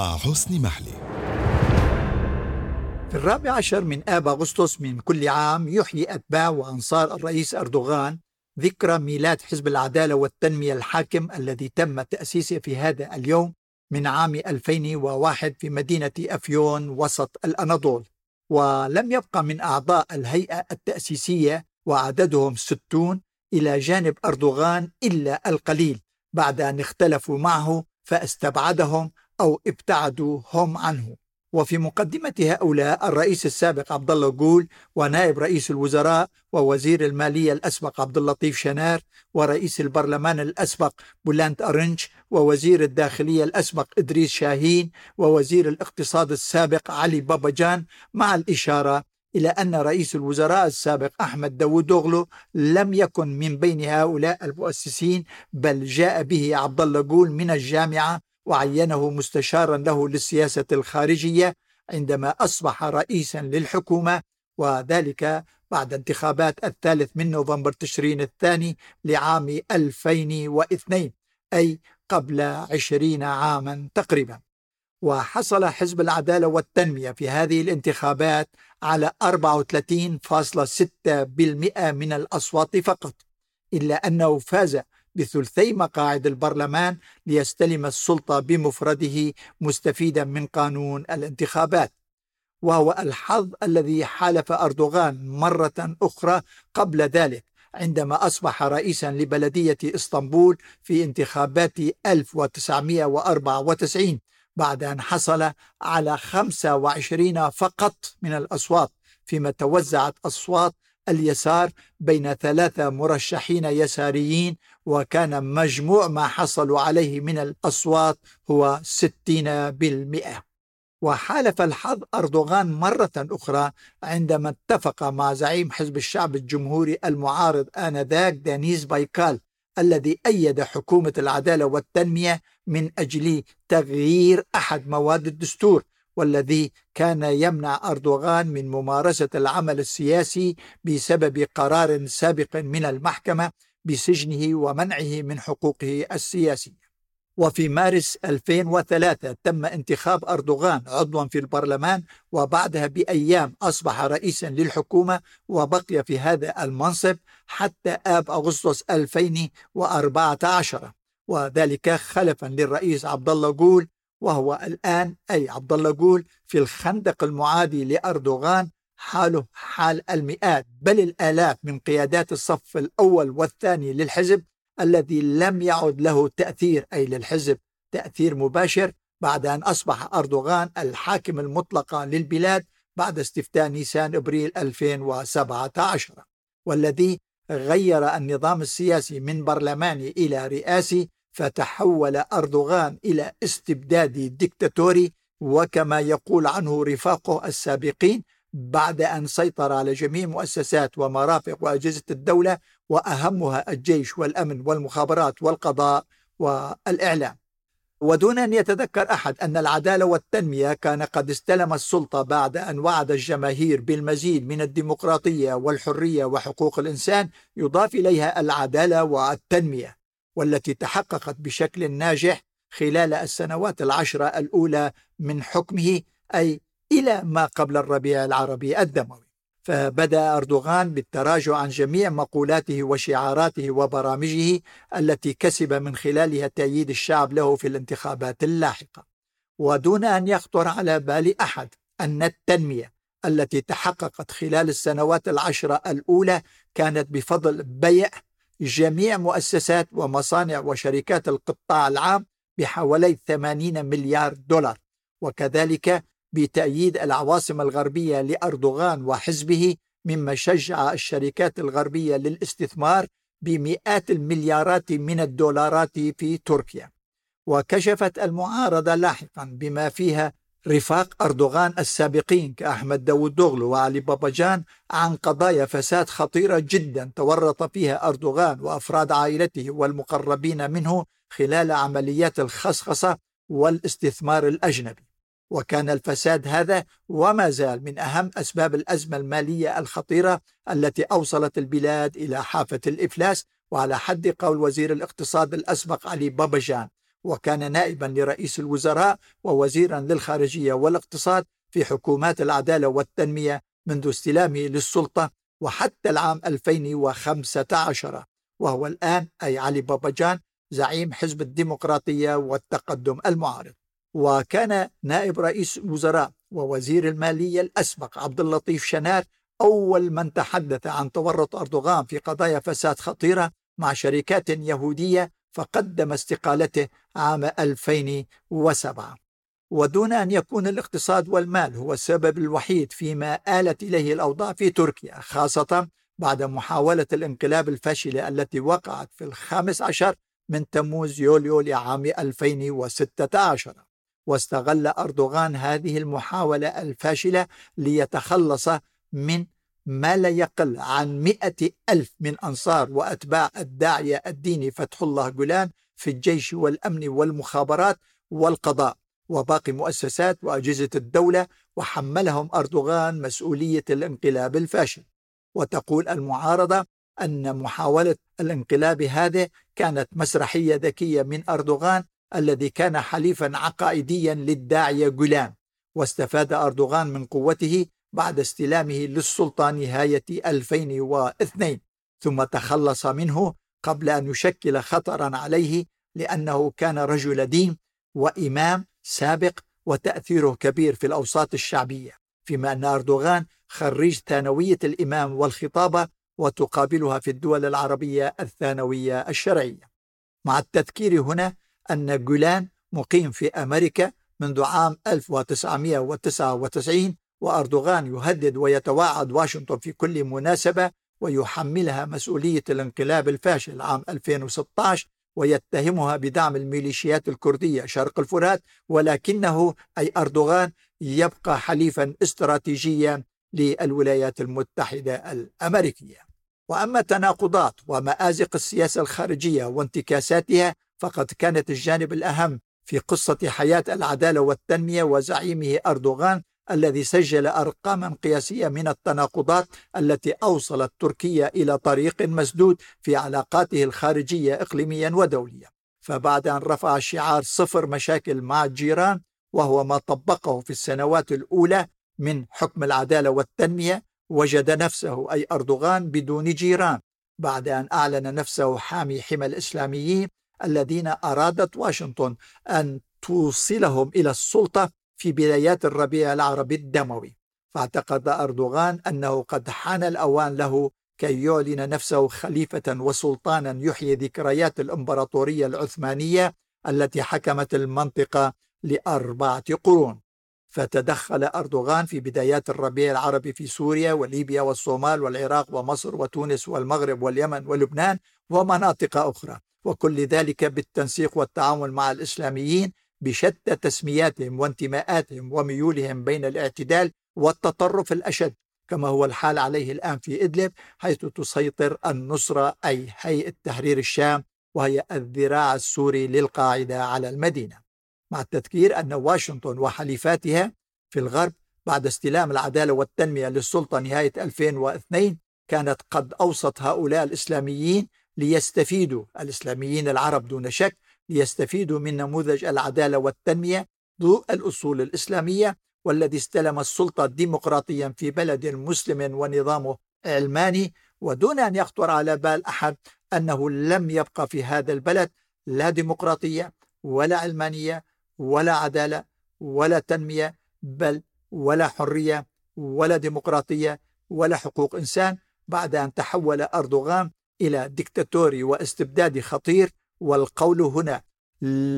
مع حسني محلي. في الرابع عشر من آب أغسطس من كل عام يحيي أتباع وأنصار الرئيس أردوغان ذكرى ميلاد حزب العدالة والتنمية الحاكم الذي تم تأسيسه في هذا اليوم من عام 2001 في مدينة أفيون وسط الأناضول. ولم يبقى من أعضاء الهيئة التأسيسية وعددهم ستون إلى جانب أردوغان إلا القليل. بعد أن اختلفوا معه فاستبعدهم أو ابتعدوا هم عنه. وفي مقدمة هؤلاء الرئيس السابق عبد الله جول ونائب رئيس الوزراء ووزير المالية الأسبق عبد اللطيف شنار ورئيس البرلمان الأسبق بولانت أرنج ووزير الداخلية الأسبق إدريس شاهين ووزير الاقتصاد السابق علي بابجان مع الإشارة إلى أن رئيس الوزراء السابق أحمد داوودوغلو لم يكن من بين هؤلاء المؤسسين بل جاء به عبد الله جول من الجامعة وعينه مستشارا له للسياسة الخارجية عندما أصبح رئيسا للحكومة وذلك بعد انتخابات الثالث من نوفمبر تشرين الثاني لعام 2002 أي قبل عشرين عاما تقريبا. وحصل حزب العدالة والتنمية في هذه الانتخابات على 34.6% من الأصوات فقط إلا أنه فاز بثلثي مقاعد البرلمان ليستلم السلطة بمفرده مستفيدا من قانون الانتخابات. وهو الحظ الذي حالف أردوغان مرة أخرى قبل ذلك عندما أصبح رئيسا لبلدية إسطنبول في انتخابات 1994 بعد أن حصل على 25 فقط من الأصوات فيما توزعت أصوات اليسار بين ثلاثة مرشحين يساريين وكان مجموع ما حصلوا عليه من الأصوات هو 60% وحالف الحظ أردوغان مرة أخرى عندما اتفق مع زعيم حزب الشعب الجمهوري المعارض آنذاك دانيز بايكال الذي أيد حكومة العدالة والتنمية من أجل تغيير أحد مواد الدستور. والذي كان يمنع أردوغان من ممارسة العمل السياسي بسبب قرار سابق من المحكمة بسجنه ومنعه من حقوقه السياسية. وفي مارس 2003 تم انتخاب أردوغان عضوا في البرلمان وبعدها بأيام أصبح رئيسا للحكومة وبقي في هذا المنصب حتى آب أغسطس 2014 وذلك خلفا للرئيس عبد الله جول وهو الآن أي عبد الله جول في الخندق المعادي لأردوغان حاله حال المئات بل الآلاف من قيادات الصف الأول والثاني للحزب الذي لم يعد له تأثير أي للحزب تأثير مباشر بعد أن أصبح أردوغان الحاكم المطلق للبلاد بعد استفتاء نيسان أبريل 2017 والذي غير النظام السياسي من برلماني إلى رئاسي فتحول أردوغان إلى استبدادي ديكتاتوري وكما يقول عنه رفاقه السابقين بعد أن سيطر على جميع مؤسسات ومرافق وأجهزة الدولة وأهمها الجيش والأمن والمخابرات والقضاء والإعلام. ودون أن يتذكر أحد أن العدالة والتنمية كان قد استلم السلطة بعد أن وعد الجماهير بالمزيد من الديمقراطية والحرية وحقوق الإنسان يضاف إليها العدالة والتنمية. والتي تحققت بشكل ناجح خلال السنوات العشرة الأولى من حكمه أي إلى ما قبل الربيع العربي الدموي. فبدأ أردوغان بالتراجع عن جميع مقولاته وشعاراته وبرامجه التي كسب من خلالها تأييد الشعب له في الانتخابات اللاحقة. ودون أن يخطر على بال أحد أن التنمية التي تحققت خلال السنوات العشرة الأولى كانت بفضل بيع جميع مؤسسات ومصانع وشركات القطاع العام بحوالي 80 مليار دولار وكذلك بتأييد العواصم الغربية لأردوغان وحزبه مما شجع الشركات الغربية للاستثمار بمئات المليارات من الدولارات في تركيا. وكشفت المعارضة لاحقا بما فيها رفاق أردوغان السابقين كأحمد داود دوغلو وعلي باباجان عن قضايا فساد خطيرة جدا تورط فيها أردوغان وأفراد عائلته والمقربين منه خلال عمليات الخصخصة والاستثمار الأجنبي. وكان الفساد هذا وما زال من أهم أسباب الأزمة المالية الخطيرة التي أوصلت البلاد إلى حافة الإفلاس. وعلى حد قول وزير الاقتصاد الأسبق علي بابجان وكان نائبا لرئيس الوزراء ووزيرا للخارجية والاقتصاد في حكومات العدالة والتنمية منذ استلامه للسلطة وحتى العام 2015 وهو الآن أي علي باباجان زعيم حزب الديمقراطية والتقدم المعارض. وكان نائب رئيس الوزراء ووزير المالية الأسبق عبد اللطيف شنار أول من تحدث عن تورط أردوغان في قضايا فساد خطيرة مع شركات يهودية فقدم استقالته عام 2007 ودون أن يكون الاقتصاد والمال هو السبب الوحيد فيما آلت إليه الأوضاع في تركيا خاصة بعد محاولة الانقلاب الفاشلة التي وقعت في الخامس عشر من تموز يوليو لعام 2016 واستغل أردوغان هذه المحاولة الفاشلة ليتخلص من ما لا يقل عن مئة ألف من أنصار وأتباع الداعية الديني فتح الله جولان في الجيش والأمن والمخابرات والقضاء. وباقي مؤسسات وأجهزة الدولة وحملهم أردوغان مسؤولية الانقلاب الفاشل. وتقول المعارضة أن محاولة الانقلاب هذه كانت مسرحية ذكية من أردوغان الذي كان حليفا عقائديا للداعية جولان. واستفاد أردوغان من قوته بعد استلامه للسلطة نهاية 2002 ثم تخلص منه قبل أن يشكل خطرا عليه لأنه كان رجل دين وإمام سابق وتأثيره كبير في الأوساط الشعبية فيما أن أردوغان خريج ثانوية الإمام والخطابة وتقابلها في الدول العربية الثانوية الشرعية. مع التذكير هنا أن جولان مقيم في أمريكا منذ عام 1999 وأردوغان يهدد ويتواعد واشنطن في كل مناسبة ويحملها مسؤولية الانقلاب الفاشل عام 2016 ويتهمها بدعم الميليشيات الكردية شرق الفرات ولكنه أي أردوغان يبقى حليفا استراتيجيا للولايات المتحدة الأمريكية. وأما تناقضات ومآزق السياسة الخارجية وانتكاساتها فقد كانت الجانب الأهم في قصة حياة العدالة والتنمية وزعيمه أردوغان الذي سجل أرقاما قياسية من التناقضات التي أوصلت تركيا إلى طريق مسدود في علاقاته الخارجية إقليميا ودوليا. فبعد أن رفع شعار صفر مشاكل مع الجيران وهو ما طبقه في السنوات الأولى من حكم العدالة والتنمية وجد نفسه أي أردوغان بدون جيران بعد أن أعلن نفسه حامي حمى الإسلاميين الذين أرادت واشنطن أن توصلهم إلى السلطة في بدايات الربيع العربي الدموي. فاعتقد أردوغان أنه قد حان الأوان له كي يعلن نفسه خليفة وسلطانا يحيي ذكريات الإمبراطورية العثمانية التي حكمت المنطقة لأربعة قرون. فتدخل أردوغان في بدايات الربيع العربي في سوريا وليبيا والصومال والعراق ومصر وتونس والمغرب واليمن ولبنان ومناطق أخرى. وكل ذلك بالتنسيق والتعاون مع الإسلاميين بشتى تسمياتهم وانتماءاتهم وميولهم بين الاعتدال والتطرف الأشد كما هو الحال عليه الآن في إدلب حيث تسيطر النصرة أي هيئة تحرير الشام وهي الذراع السوري للقاعدة على المدينة. مع التذكير أن واشنطن وحليفاتها في الغرب بعد استلام العدالة والتنمية للسلطة نهاية 2002 كانت قد أوصت هؤلاء الإسلاميين ليستفيدوا الإسلاميين العرب دون شك ليستفيدوا من نموذج العدالة والتنمية ضوء الأصول الإسلامية والذي استلم السلطة ديمقراطيا في بلد مسلم ونظامه علماني. ودون أن يخطر على بال أحد أنه لم يبقى في هذا البلد لا ديمقراطية ولا علمانية ولا عدالة ولا تنمية بل ولا حرية ولا ديمقراطية ولا حقوق إنسان بعد أن تحول أردوغان إلى ديكتاتوري واستبدادي خطير والقول هنا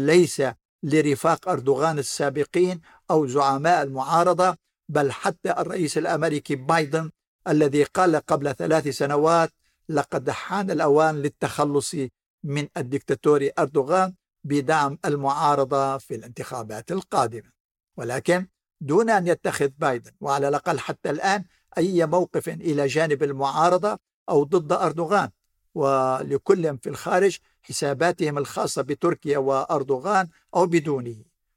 ليس لرفاق أردوغان السابقين أو زعماء المعارضة بل حتى الرئيس الأمريكي بايدن الذي قال قبل ثلاث سنوات لقد حان الأوان للتخلص من الدكتاتور أردوغان بدعم المعارضة في الانتخابات القادمة ولكن دون أن يتخذ بايدن وعلى الأقل حتى الآن أي موقف إلى جانب المعارضة أو ضد أردوغان ولكل في الخارج حساباتهم الخاصة بتركيا وأردوغان أو بدونه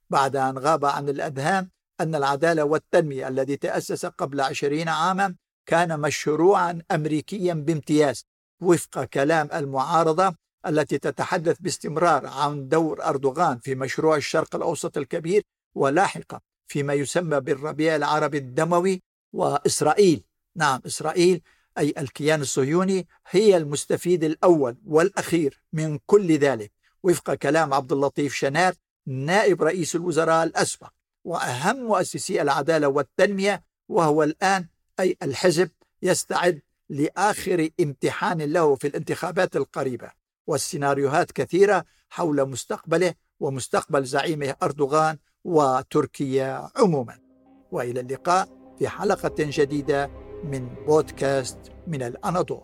بعد أن غاب عن الأذهان أن العدالة والتنمية الذي تأسس قبل عشرين عاما كان مشروعا أمريكيا بامتياز وفق كلام المعارضة التي تتحدث باستمرار عن دور أردوغان في مشروع الشرق الأوسط الكبير ولاحقا فيما يسمى بالربيع العربي الدموي وإسرائيل. نعم إسرائيل أي الكيان الصهيوني هي المستفيد الأول والأخير من كل ذلك. وفق كلام عبد اللطيف شنار نائب رئيس الوزراء الأسبق وأهم مؤسسي العدالة والتنمية وهو الآن أي الحزب يستعد لآخر امتحان له في الانتخابات القريبة. والسيناريوهات كثيرة حول مستقبله ومستقبل زعيمه أردوغان وتركيا عموما. وإلى اللقاء في حلقة جديدة. من بودكاست من الأناضول.